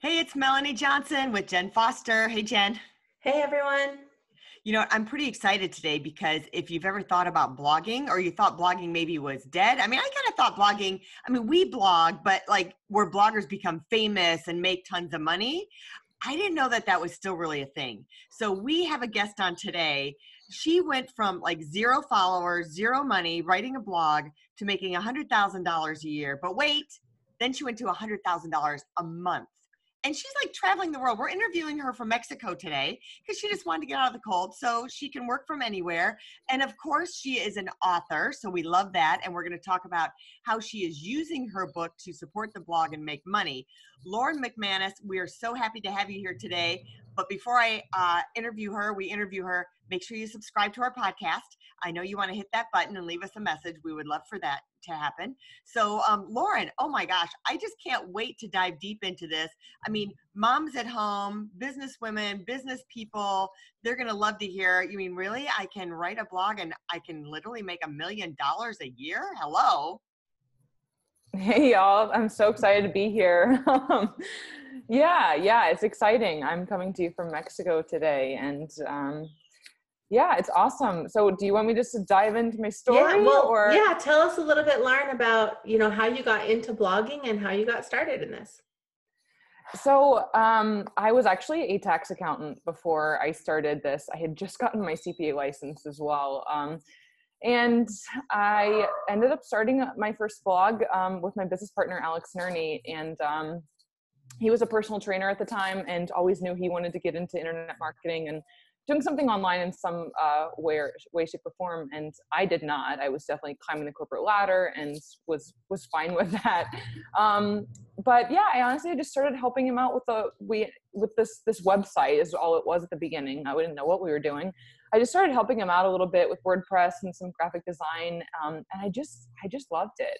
Hey, it's Melanie Johnson with Jen Foster. Hey, Jen. Hey, everyone. You know, I'm pretty excited today because if you've ever thought about blogging or you thought blogging maybe was dead, I mean, I kind of thought blogging, I mean, we blog, but like where bloggers become famous and make tons of money, I didn't know that that was still really a thing. So we have a guest on today. She went from like zero followers, zero money, writing a blog to making $100,000 a year. But wait, then she went to $100,000 a month and she's like traveling the world. We're interviewing her from Mexico today because she just wanted to get out of the cold so she can work from anywhere. And of course, she is an author, so we love that. And we're going to talk about how she is using her book to support the blog and make money. Lauren McManus, we are so happy to have you here today. But before I uh, interview her, we interview her. Make sure you subscribe to our podcast. I know you want to hit that button and leave us a message. We would love for that to happen. So, um, Lauren, oh my gosh, I just can't wait to dive deep into this. I mean, moms at home, business women, business people, they're going to love to hear. You mean, really? I can write a blog and I can literally make a million dollars a year? Hello. Hey, y'all. I'm so excited to be here. Um, yeah, yeah, it's exciting. I'm coming to you from Mexico today. And um, yeah, it's awesome. So, do you want me just to dive into my story? Yeah, well, or? yeah. Tell us a little bit, Lauren, about you know how you got into blogging and how you got started in this. So, um, I was actually a tax accountant before I started this. I had just gotten my CPA license as well. Um, and I ended up starting my first blog um, with my business partner, Alex Nerney. And um, he was a personal trainer at the time and always knew he wanted to get into internet marketing and doing something online in some uh, way, way, shape, or form. And I did not. I was definitely climbing the corporate ladder and was was fine with that. Um, but yeah, I honestly just started helping him out with the we with this this website is all it was at the beginning. I didn't know what we were doing. I just started helping him out a little bit with WordPress and some graphic design, um, and I just I just loved it.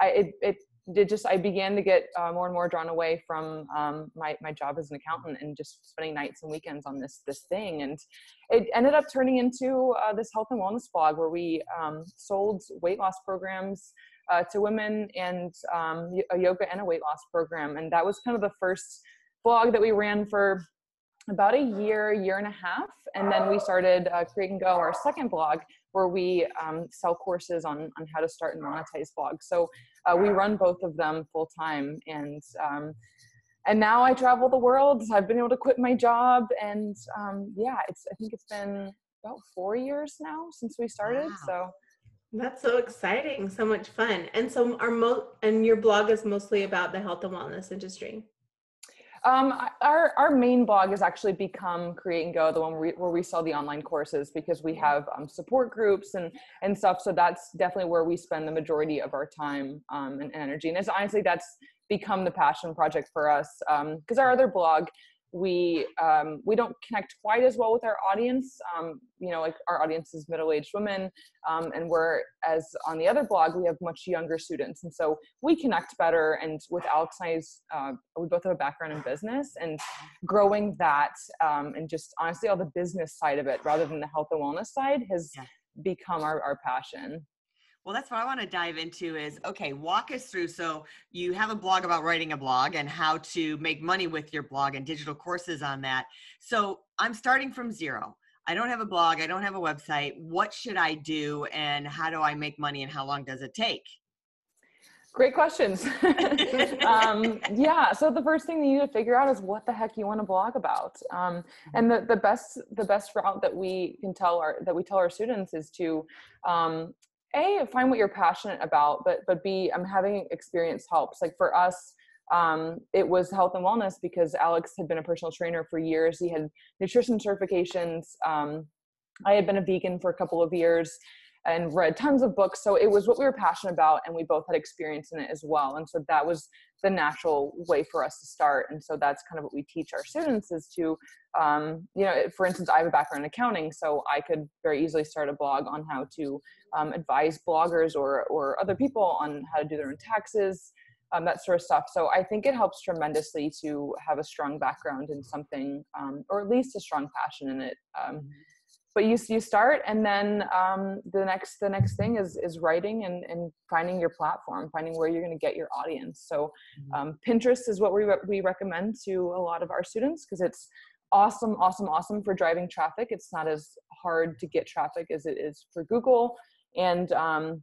I, it, it did just I began to get uh, more and more drawn away from um, my my job as an accountant and just spending nights and weekends on this this thing, and it ended up turning into uh, this health and wellness blog where we um, sold weight loss programs uh, to women and um, a yoga and a weight loss program, and that was kind of the first blog that we ran for about a year, year and a half, and then we started uh, Create and Go, our second blog, where we um, sell courses on on how to start and monetize blogs. So uh, we run both of them full time, and um, and now I travel the world. I've been able to quit my job, and um, yeah, it's I think it's been about four years now since we started. Wow. So. That's so exciting, so much fun. And so our mo and your blog is mostly about the health and wellness industry. Um, our, our main blog has actually become Create and Go, the one where we, where we sell the online courses because we have um, support groups and, and stuff. So that's definitely where we spend the majority of our time um, and energy. And it's honestly, that's become the passion project for us because um, our other blog we um, we don't connect quite as well with our audience um, you know like our audience is middle-aged women um, and we're as on the other blog we have much younger students and so we connect better and with alex and i's uh, we both have a background in business and growing that um, and just honestly all the business side of it rather than the health and wellness side has yeah. become our, our passion well, that's what I want to dive into is okay, walk us through. So, you have a blog about writing a blog and how to make money with your blog and digital courses on that. So, I'm starting from zero. I don't have a blog, I don't have a website. What should I do and how do I make money and how long does it take? Great questions. um, yeah. So the first thing that you need to figure out is what the heck you want to blog about. Um, and the, the best the best route that we can tell our that we tell our students is to um, a find what you're passionate about but but b i'm having experience helps. Like for us um, it was health and wellness because alex had been a personal trainer for years. He had nutrition certifications. Um, i had been a vegan for a couple of years and read tons of books. So it was what we were passionate about, and we both had experience in it as well. And so that was the natural way for us to start. And so that's kind of what we teach our students is to, um, you know, for instance, I have a background in accounting, so I could very easily start a blog on how to um, advise bloggers or or other people on how to do their own taxes. Um, that sort of stuff. So I think it helps tremendously to have a strong background in something, um, or at least a strong passion in it. Um, mm-hmm but you you start and then um, the next the next thing is is writing and and finding your platform finding where you're going to get your audience so mm-hmm. um, pinterest is what we re- we recommend to a lot of our students because it's awesome awesome awesome for driving traffic it's not as hard to get traffic as it is for google and um,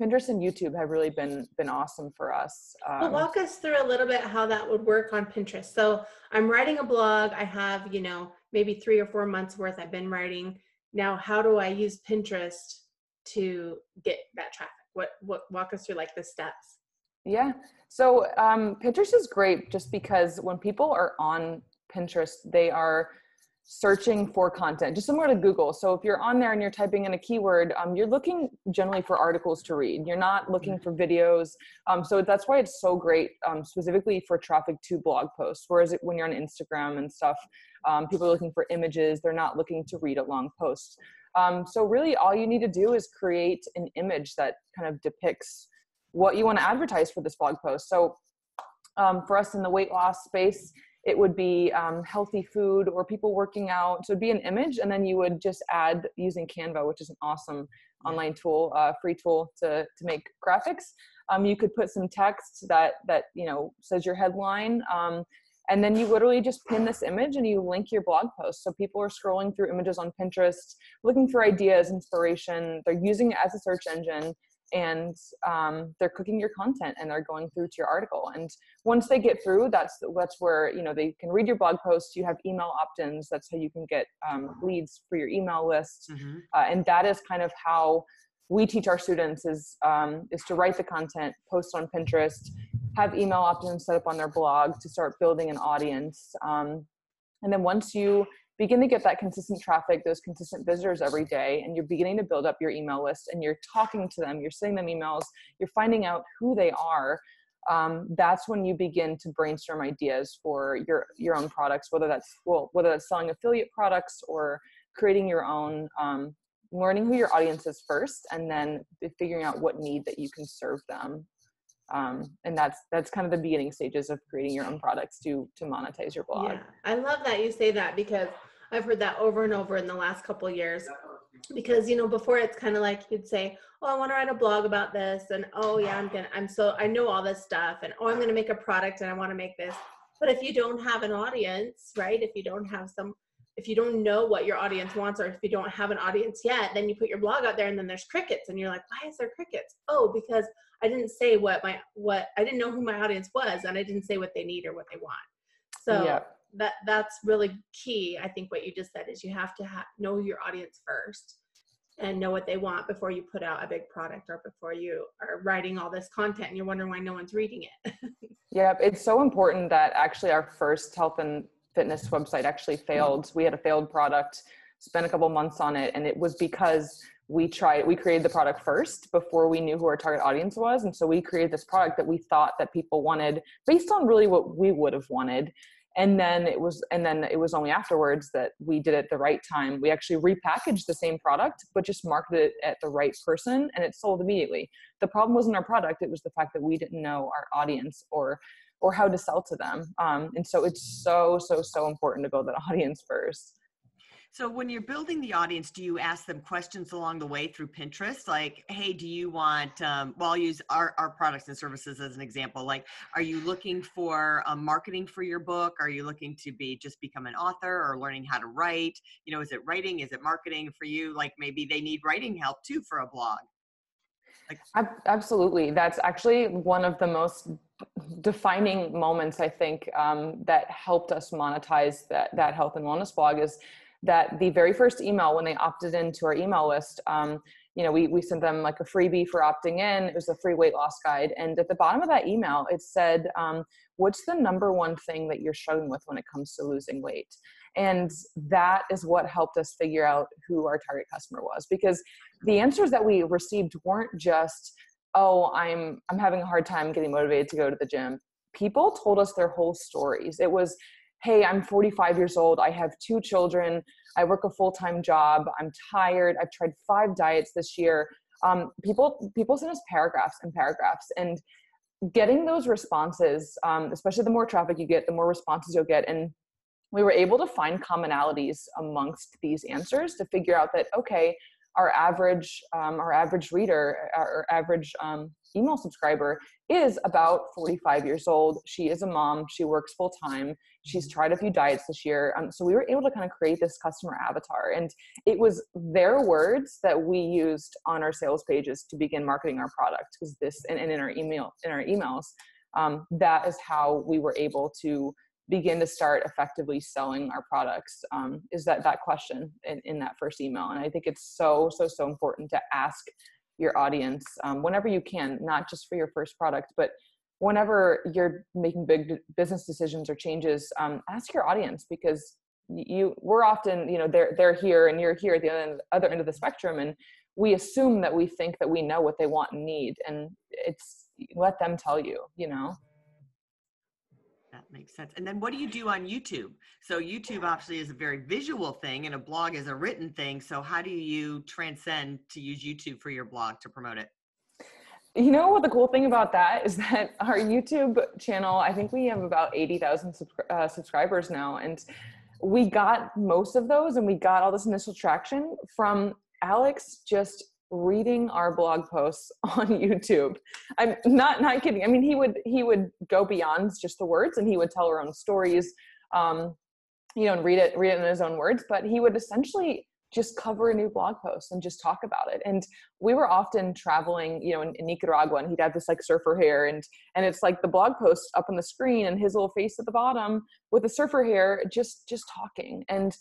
Pinterest and YouTube have really been been awesome for us. Um, well, walk us through a little bit how that would work on Pinterest. So I'm writing a blog. I have you know maybe three or four months worth I've been writing. Now, how do I use Pinterest to get that traffic? What what walk us through like the steps? Yeah. So um, Pinterest is great just because when people are on Pinterest, they are searching for content, just similar to Google. So if you're on there and you're typing in a keyword, um, you're looking generally for articles to read. You're not looking for videos. Um, so that's why it's so great, um, specifically for traffic to blog posts. Whereas it, when you're on Instagram and stuff, um, people are looking for images. They're not looking to read a long post. Um, so really, all you need to do is create an image that kind of depicts what you want to advertise for this blog post. So um, for us in the weight loss space, it would be um, healthy food or people working out. So it'd be an image, and then you would just add using Canva, which is an awesome online tool, uh, free tool to to make graphics. Um, you could put some text that that you know says your headline. Um, and then you literally just pin this image and you link your blog post so people are scrolling through images on pinterest looking for ideas inspiration they're using it as a search engine and um, they're cooking your content and they're going through to your article. And once they get through that's that's where you know they can read your blog post you have email opt-ins. That's how you can get um, leads for your email list. Mm-hmm. uh, and that is kind of how we teach our students is um, is to write the content post on pinterest have email opt-ins set up on their blog to start building an audience. Um, and then once you begin to get that consistent traffic, those consistent visitors every day, and you're beginning to build up your email list and you're talking to them, you're sending them emails, you're finding out who they are. Um, that's when you begin to brainstorm ideas for your your own products, whether that's well, whether that's selling affiliate products or creating your own, um, learning who your audience is first, and then figuring out what need that you can serve them. Um, and that's that's kind of the beginning stages of creating your own products to to monetize your blog. Yeah, I love that you say that because I've heard that over and over in the last couple years. Because you know, before it's kind of like you'd say, "Oh, I want to write a blog about this," and "Oh, yeah, I'm gonna, I'm so, I know all this stuff," and "Oh, I'm gonna make a product and I want to make this." But if you don't have an audience, right? If you don't have some, if you don't know what your audience wants, or if you don't have an audience yet, then you put your blog out there, and then there's crickets, and you're like, "Why is there crickets?" Oh, because I didn't say what my what I didn't know who my audience was, and I didn't say what they need or what they want. So. Yeah that that's really key i think what you just said is you have to know your audience first and know what they want before you put out a big product or before you are writing all this content and you're wondering why no one's reading it. Yeah it's so important that actually our first health and fitness website actually failed. We had a failed product spent a couple months on it and it was because we tried we created the product first before we knew who our target audience was. And so we created this product that we thought that people wanted based on really what we would have wanted and then it was and then it was only afterwards that we did it the right time. We actually repackaged the same product but just marketed it at the right person and it sold immediately. The problem wasn't our product it was the fact that we didn't know our audience or or how to sell to them. Um, and so it's so so so important to build that audience first so when you're building the audience, do you ask them questions along the way through Pinterest? Like, hey, do you want, um, well, I'll use our, our products and services as an example. Like, are you looking for marketing for your book? Are you looking to be just become an author or learning how to write? You know, is it writing? Is it marketing for you? Like maybe they need writing help too for a blog. Like, Absolutely. That's actually one of the most defining moments I think um, that helped us monetize that, that health and wellness blog is that the very first email when they opted into our email list um, you know we, we sent them like a freebie for opting in. It was a free weight loss guide. And at the bottom of that email it said um, what's the number one thing that you're struggling with when it comes to losing weight? And that is what helped us figure out who our target customer was. Because the answers that we received weren't just oh i'm i'm having a hard time getting motivated to go to the gym. People told us their whole stories. It was hey i'm 45 years old i have two children i work a full-time job i'm tired i've tried five diets this year. Um, people people send us paragraphs and paragraphs and getting those responses um, especially the more traffic you get the more responses you'll get and we were able to find commonalities amongst these answers to figure out that okay our average um, our average reader our average um, email subscriber is about 45 years old. She is a mom. She works full time she's mm-hmm. tried a few diets this year. Um, so we were able to kind of create this customer avatar and it was their words that we used on our sales pages to begin marketing our product because this and, and, in our email in our emails um, that is how we were able to begin to start effectively selling our products um, is that that question in, in that first email. And i think it's so so so important to ask your audience um, whenever you can not just for your first product but whenever you're making big business decisions or changes um, ask your audience because you we're often you know they're they're here and you're here at the other, other end of the spectrum and we assume that we think that we know what they want and need and it's let them tell you you know makes sense. And then what do you do on YouTube? So YouTube obviously is a very visual thing and a blog is a written thing. So how do you transcend to use YouTube for your blog to promote it? You know what the cool thing about that is that our YouTube channel, I think we have about 80,000 uh, subscribers now. And we got most of those and we got all this initial traction from Alex just reading our blog posts on YouTube. I'm not not kidding. I mean, he would he would go beyond just the words, and he would tell our own stories, um, you know, and read it read it in his own words. But he would essentially just cover a new blog post and just talk about it. And we were often traveling, you know, in, in Nicaragua, and he'd have this like surfer hair, and and it's like the blog post up on the screen, and his little face at the bottom with the surfer hair, just just talking and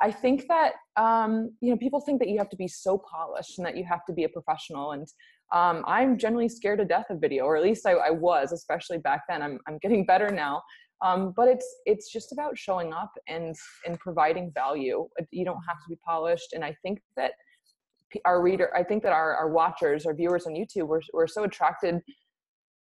I think that um, you know people think that you have to be so polished and that you have to be a professional, and um, I'm generally scared to death of video, or at least I, I was, especially back then. I'm I'm getting better now, um, but it's it's just about showing up and and providing value. You don't have to be polished, and I think that our reader, I think that our our watchers, our viewers on YouTube, were were so attracted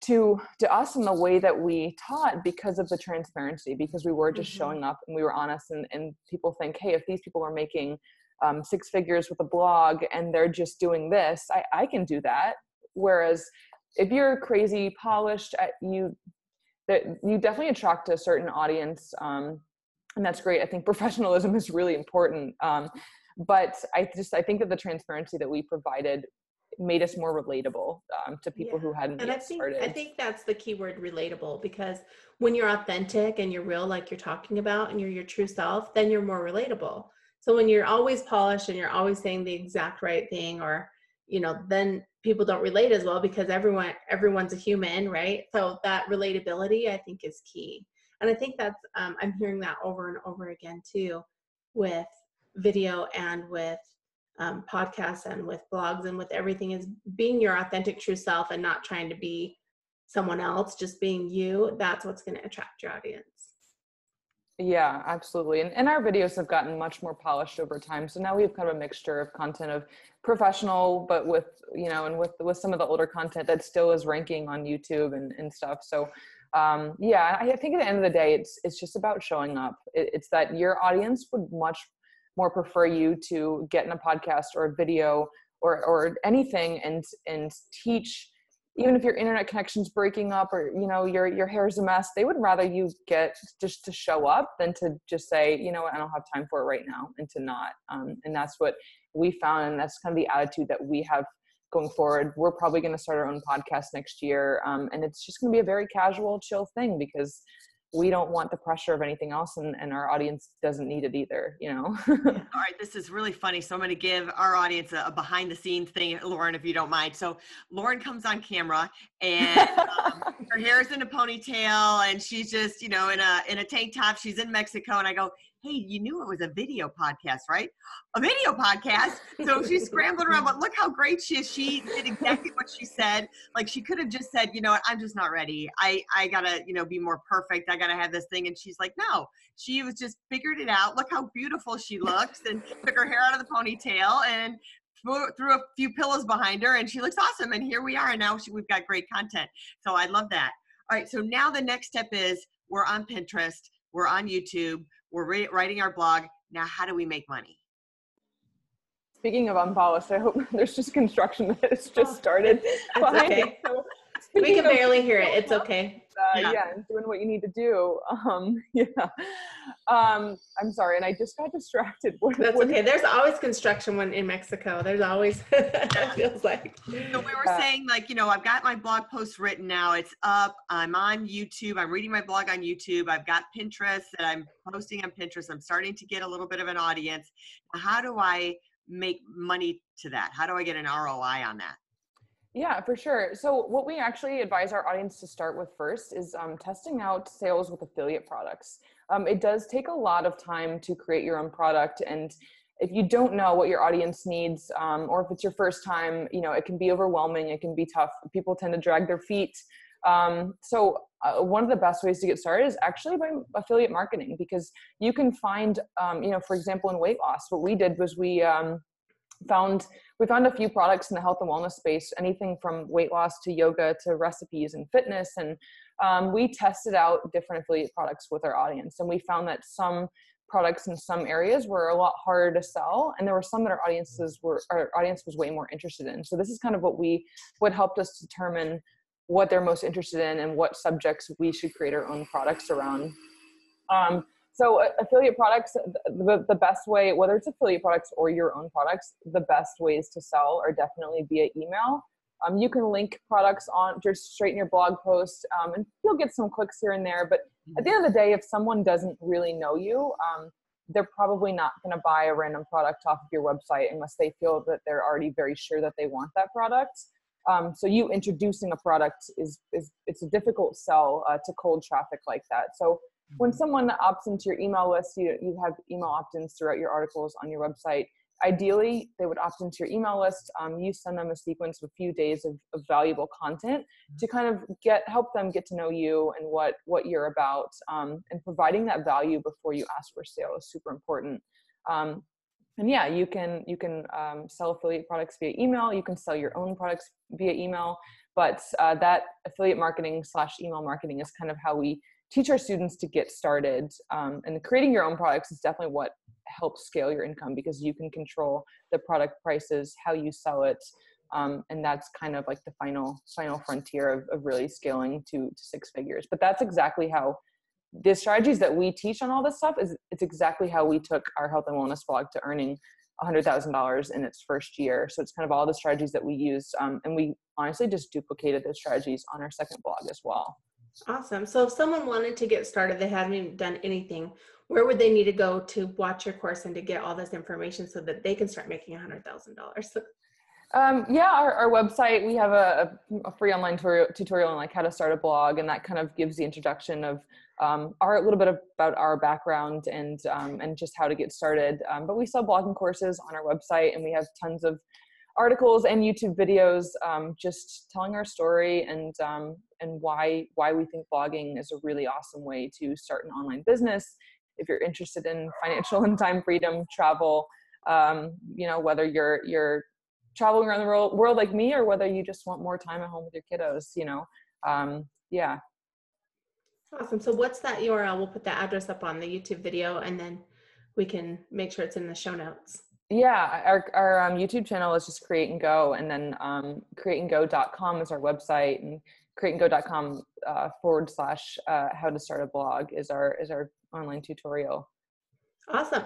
to to us in the way that we taught because of the transparency because we were just mm-hmm. showing up and we were honest and, and people think hey if these people are making um, six figures with a blog and they're just doing this I, I can do that whereas if you're crazy polished you that you definitely attract a certain audience um, and that's great i think professionalism is really important um, but i just i think that the transparency that we provided made us more relatable um, to people yeah. who hadn't and I think, started. I think that's the key word relatable because when you're authentic and you're real like you're talking about and you're your true self, then you're more relatable. So when you're always polished and you're always saying the exact right thing or you know, then people don't relate as well because everyone everyone's a human, right? So that relatability I think is key. And I think that's um, I'm hearing that over and over again too with video and with um, podcasts and with blogs and with everything is being your authentic true self and not trying to be someone else just being you that's what's going to attract your audience. Yeah absolutely. And, and our videos have gotten much more polished over time. So now we have kind of a mixture of content of professional but with you know and with with some of the older content that still is ranking on youtube and, and stuff. So um, yeah I, think at the end of the day it's it's just about showing up. It, it's that your audience would much more prefer you to get in a podcast or a video or or anything and and teach even if your internet connection's breaking up or you know your your hair's a mess they would rather you get just to show up than to just say you know what? I don't have time for it right now and to not. Um, and that's what we found and that's kind of the attitude that we have going forward. We're probably going to start our own podcast next year um, and it's just going to be a very casual chill thing because we don't want the pressure of anything else and, and our audience doesn't need it either you know? All right this is really funny so i'm going to give our audience a, a, behind the scenes thing lauren if you don't mind. So lauren comes on camera and um, her hair is in a ponytail and she's just you know in a in a tank top she's in mexico and i go hey, you knew it was a video podcast, right? A video podcast. So she scrambled around, but look how great she is. She did exactly what she said. Like she could have just said, you know what, I'm just not ready. I, I gotta, you know, be more perfect. I gotta have this thing. And she's like, no, she was just figured it out. Look how beautiful she looks and took her hair out of the ponytail and threw, a few pillows behind her and she looks awesome. And here we are. And now she, we've got great content. So I love that. All right. So now the next step is we're on Pinterest, we're on YouTube, we're re- writing our blog. Now, how do we make money? Speaking of unpolished, I hope there's just construction that has just started. That's okay. So, we can barely hear it. It's okay uh, yeah. yeah. and doing what you need to do. Um, yeah. Um, I'm sorry, and I just got distracted. What, That's what, okay. There's always construction when in Mexico. There's always it feels like. So we were yeah. saying, like, you know, I've got my blog post written now. It's up. I'm on YouTube. I'm reading my blog on YouTube. I've got Pinterest that I'm posting on Pinterest. I'm starting to get a little bit of an audience. How do I make money to that? How do I get an ROI on that? Yeah, for sure. So, what we actually advise our audience to start with first is um, testing out sales with affiliate products. Um, it does take a lot of time to create your own product, and if you don't know what your audience needs, um, or if it's your first time, you know it can be overwhelming. It can be tough. People tend to drag their feet. Um, so, uh, one of the best ways to get started is actually by affiliate marketing because you can find, um, you know, for example, in weight loss, what we did was we um, found we found a few products in the health and wellness space anything from weight loss to yoga to recipes and fitness and um, we tested out different affiliate products with our audience and we found that some products in some areas were a lot harder to sell and there were some that our audiences were our audience was way more interested in. So this is kind of what we what helped us determine what they're most interested in and what subjects we should create our own products around. Um, so uh, affiliate products, the, the best way, whether it's affiliate products or your own products, the best ways to sell are definitely via email. Um, you can link products on just straight in your blog post, um, and you'll get some clicks here and there. But at the end of the day, if someone doesn't really know you, um, they're probably not going to buy a random product off of your website unless they feel that they're already very sure that they want that product. Um, so you introducing a product is is it's a difficult sell uh, to cold traffic like that. So when mm-hmm. someone opts into your email list, you, you have email opt-ins throughout your articles on your website. Ideally, they would opt into your email list. Um, you send them a sequence of a few days of, of, valuable content to kind of get help them get to know you and what what you're about. Um, and providing that value before you ask for sale is super important. Um, and yeah, you can you can um, sell affiliate products via email. You can sell your own products via email. But uh, that affiliate marketing slash email marketing is kind of how we teach our students to get started. Um, and creating your own products is definitely what helps scale your income because you can control the product prices, how you sell it. Um, and that's kind of like the final final frontier of, of really scaling to, to six figures. But that's exactly how the strategies that we teach on all this stuff is it's exactly how we took our health and wellness blog to earning $100,000 in its first year. So it's kind of all the strategies that we used. Um, and we honestly just duplicated those strategies on our second blog as well. Awesome. So if someone wanted to get started, they haven't done anything, where would they need to go to watch your course and to get all this information so that they can start making $100,000? Um, yeah, our, our, website, we have a, a free online tutorial, tutorial on like how to start a blog and that kind of gives the introduction of um, our, a little bit about our background and, um, and just how to get started. Um, but we sell blogging courses on our website and we have tons of articles and YouTube videos um, just telling our story and um, and why why we think blogging is a really awesome way to start an online business. If you're interested in financial and time freedom, travel, um, you know whether you're you're traveling around the world, world like me or whether you just want more time at home with your kiddos, you know, um, yeah. Awesome. So what's that URL? We'll put the address up on the YouTube video and then we can make sure it's in the show notes yeah our, our um, youtube channel is just create and go and then um, createandgo.com is our website and create createandgo.com uh, forward slash uh, how to start a blog is our is our online tutorial. Awesome.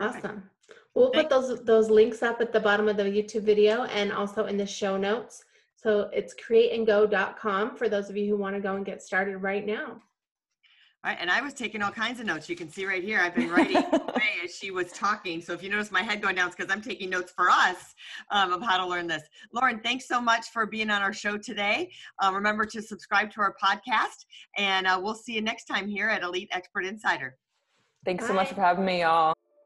Awesome. We'll put those those links up at the bottom of the youtube video and also in the show notes. So it's create and createandgo.com for those of you who want to go and get started right now Right, and I was taking all kinds of notes. You can see right here, I've been writing away as she was talking. So if you notice my head going down, it's because I'm taking notes for us um, of how to learn this. Lauren, thanks so much for being on our show today. Uh, remember to subscribe to our podcast, and uh, we'll see you next time here at Elite Expert Insider. Thanks Bye. so much for having me, y'all.